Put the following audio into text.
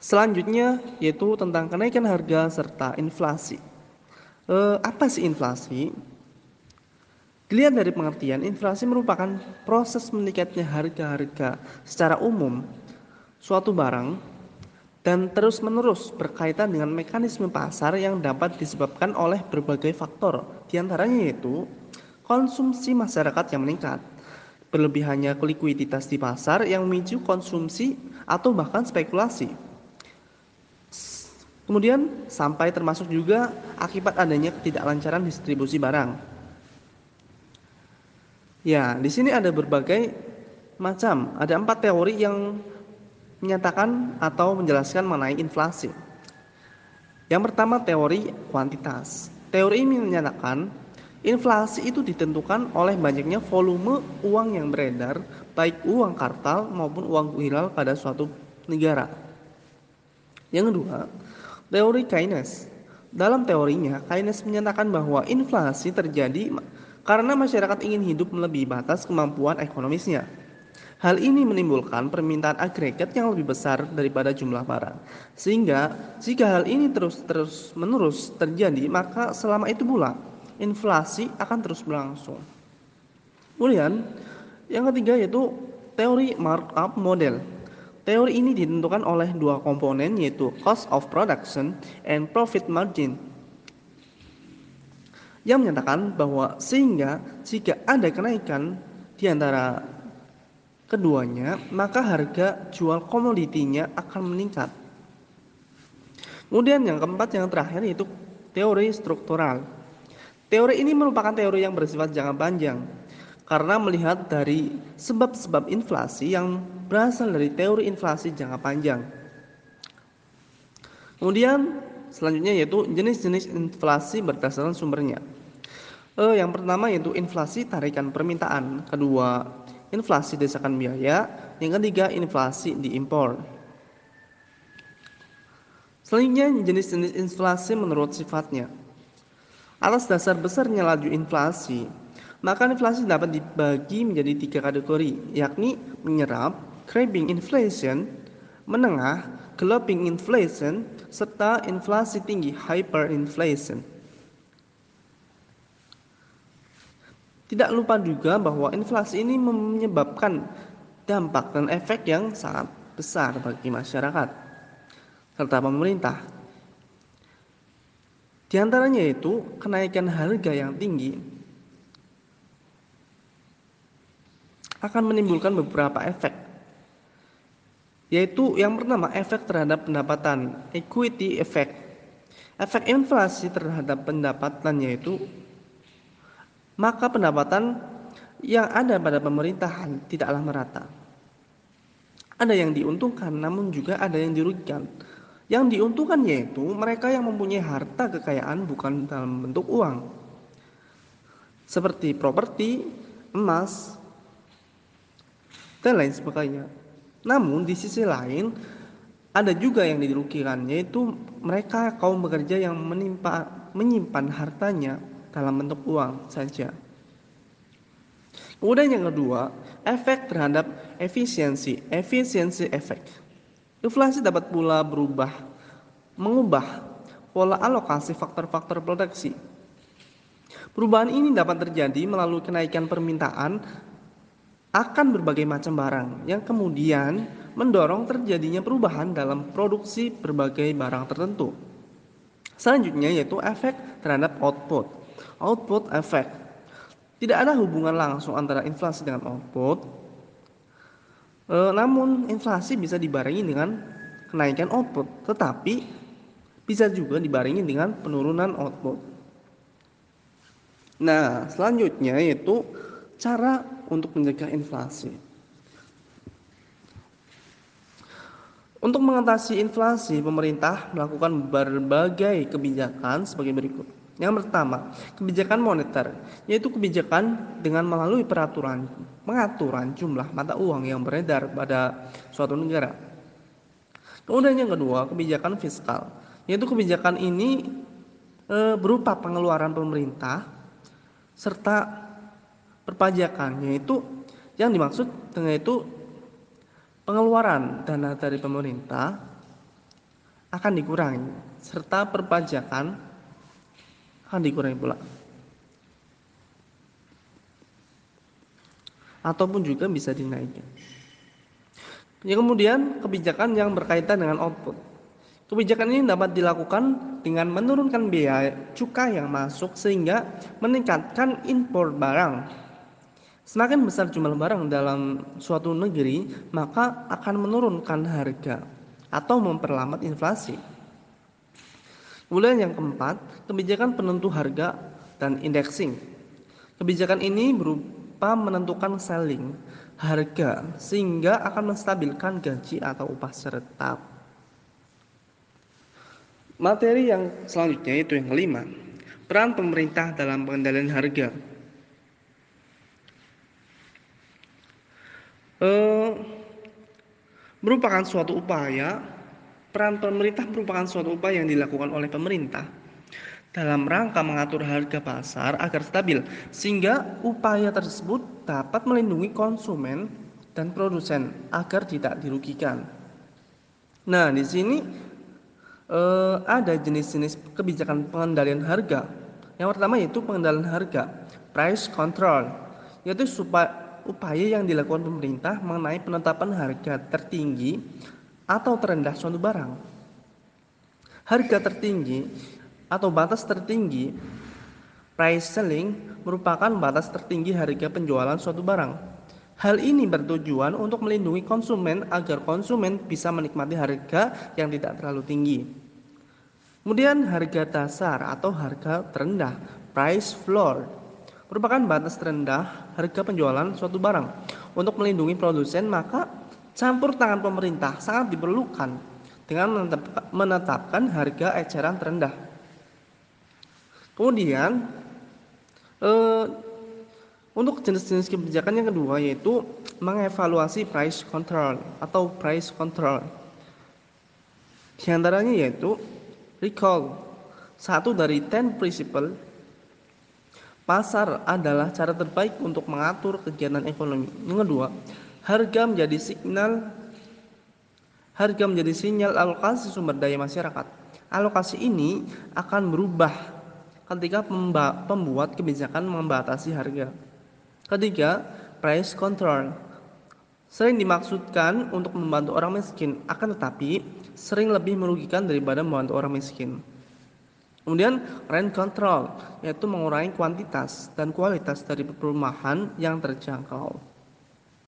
Selanjutnya yaitu tentang kenaikan harga serta inflasi. Eh, apa sih inflasi? Dilihat dari pengertian, inflasi merupakan proses meningkatnya harga-harga secara umum suatu barang dan terus-menerus berkaitan dengan mekanisme pasar yang dapat disebabkan oleh berbagai faktor. Di antaranya yaitu konsumsi masyarakat yang meningkat, berlebihannya likuiditas di pasar yang memicu konsumsi atau bahkan spekulasi. Kemudian sampai termasuk juga akibat adanya ketidaklancaran distribusi barang. Ya, di sini ada berbagai macam. Ada empat teori yang menyatakan atau menjelaskan mengenai inflasi. Yang pertama teori kuantitas. Teori ini menyatakan inflasi itu ditentukan oleh banyaknya volume uang yang beredar, baik uang kartal maupun uang viral pada suatu negara. Yang kedua, teori Keynes. Dalam teorinya, Keynes menyatakan bahwa inflasi terjadi karena masyarakat ingin hidup melebihi batas kemampuan ekonomisnya. Hal ini menimbulkan permintaan agregat yang lebih besar daripada jumlah barang. Sehingga jika hal ini terus-terus menerus terjadi, maka selama itu pula inflasi akan terus berlangsung. Kemudian yang ketiga yaitu teori markup model. Teori ini ditentukan oleh dua komponen yaitu cost of production and profit margin yang menyatakan bahwa sehingga jika ada kenaikan di antara keduanya, maka harga jual komoditinya akan meningkat. Kemudian yang keempat yang terakhir yaitu teori struktural. Teori ini merupakan teori yang bersifat jangka panjang karena melihat dari sebab-sebab inflasi yang berasal dari teori inflasi jangka panjang. Kemudian Selanjutnya yaitu jenis-jenis inflasi berdasarkan sumbernya. Eh, yang pertama yaitu inflasi tarikan permintaan, kedua inflasi desakan biaya, yang ketiga inflasi diimpor. Selanjutnya jenis-jenis inflasi menurut sifatnya. Atas dasar besarnya laju inflasi, maka inflasi dapat dibagi menjadi tiga kategori, yakni menyerap, creeping inflation, menengah, galloping inflation, serta inflasi tinggi hyperinflation. Tidak lupa juga bahwa inflasi ini menyebabkan dampak dan efek yang sangat besar bagi masyarakat serta pemerintah. Di antaranya itu kenaikan harga yang tinggi akan menimbulkan beberapa efek yaitu yang pertama efek terhadap pendapatan equity effect. Efek inflasi terhadap pendapatan yaitu maka pendapatan yang ada pada pemerintahan tidaklah merata. Ada yang diuntungkan namun juga ada yang dirugikan. Yang diuntungkan yaitu mereka yang mempunyai harta kekayaan bukan dalam bentuk uang. Seperti properti, emas, dan lain sebagainya. Namun di sisi lain ada juga yang dirugikan yaitu mereka kaum bekerja yang menimpa, menyimpan hartanya dalam bentuk uang saja. Kemudian yang kedua, efek terhadap efisiensi, efisiensi efek. Inflasi dapat pula berubah, mengubah pola alokasi faktor-faktor produksi. Perubahan ini dapat terjadi melalui kenaikan permintaan akan berbagai macam barang yang kemudian mendorong terjadinya perubahan dalam produksi berbagai barang tertentu. Selanjutnya yaitu efek terhadap output. Output efek. Tidak ada hubungan langsung antara inflasi dengan output. E, namun inflasi bisa dibarengi dengan kenaikan output, tetapi bisa juga dibarengi dengan penurunan output. Nah, selanjutnya yaitu cara untuk mencegah inflasi. Untuk mengatasi inflasi, pemerintah melakukan berbagai kebijakan sebagai berikut. Yang pertama, kebijakan moneter, yaitu kebijakan dengan melalui peraturan pengaturan jumlah mata uang yang beredar pada suatu negara. Kemudian yang kedua, kebijakan fiskal, yaitu kebijakan ini e, berupa pengeluaran pemerintah serta perpajakan yaitu yang dimaksud dengan itu pengeluaran dana dari pemerintah akan dikurangi serta perpajakan akan dikurangi pula. Ataupun juga bisa dinaikkan. Yang kemudian kebijakan yang berkaitan dengan output. Kebijakan ini dapat dilakukan dengan menurunkan biaya cukai yang masuk sehingga meningkatkan impor barang. Semakin besar jumlah barang dalam suatu negeri, maka akan menurunkan harga atau memperlambat inflasi. Kemudian yang keempat, kebijakan penentu harga dan indexing. Kebijakan ini berupa menentukan selling harga sehingga akan menstabilkan gaji atau upah seretap. Materi yang selanjutnya itu yang kelima, peran pemerintah dalam pengendalian harga. Eh, merupakan suatu upaya Peran pemerintah merupakan suatu upaya yang dilakukan oleh pemerintah dalam rangka mengatur harga pasar agar stabil, sehingga upaya tersebut dapat melindungi konsumen dan produsen agar tidak dirugikan. Nah, di sini eh, ada jenis-jenis kebijakan pengendalian harga. Yang pertama yaitu pengendalian harga, price control, yaitu supaya upaya yang dilakukan pemerintah mengenai penetapan harga tertinggi atau terendah suatu barang. Harga tertinggi atau batas tertinggi price selling merupakan batas tertinggi harga penjualan suatu barang. Hal ini bertujuan untuk melindungi konsumen agar konsumen bisa menikmati harga yang tidak terlalu tinggi. Kemudian harga dasar atau harga terendah, price floor, merupakan batas terendah harga penjualan suatu barang. Untuk melindungi produsen, maka Campur tangan pemerintah sangat diperlukan dengan menetapkan harga eceran terendah. Kemudian eh, untuk jenis-jenis kebijakan yang kedua yaitu mengevaluasi price control atau price control. Di antaranya yaitu recall. Satu dari ten principle pasar adalah cara terbaik untuk mengatur kegiatan ekonomi. Yang kedua, harga menjadi signal harga menjadi sinyal alokasi sumber daya masyarakat. Alokasi ini akan berubah ketika pembuat kebijakan membatasi harga. Ketiga, price control. Sering dimaksudkan untuk membantu orang miskin, akan tetapi sering lebih merugikan daripada membantu orang miskin. Kemudian rent control, yaitu mengurangi kuantitas dan kualitas dari perumahan yang terjangkau.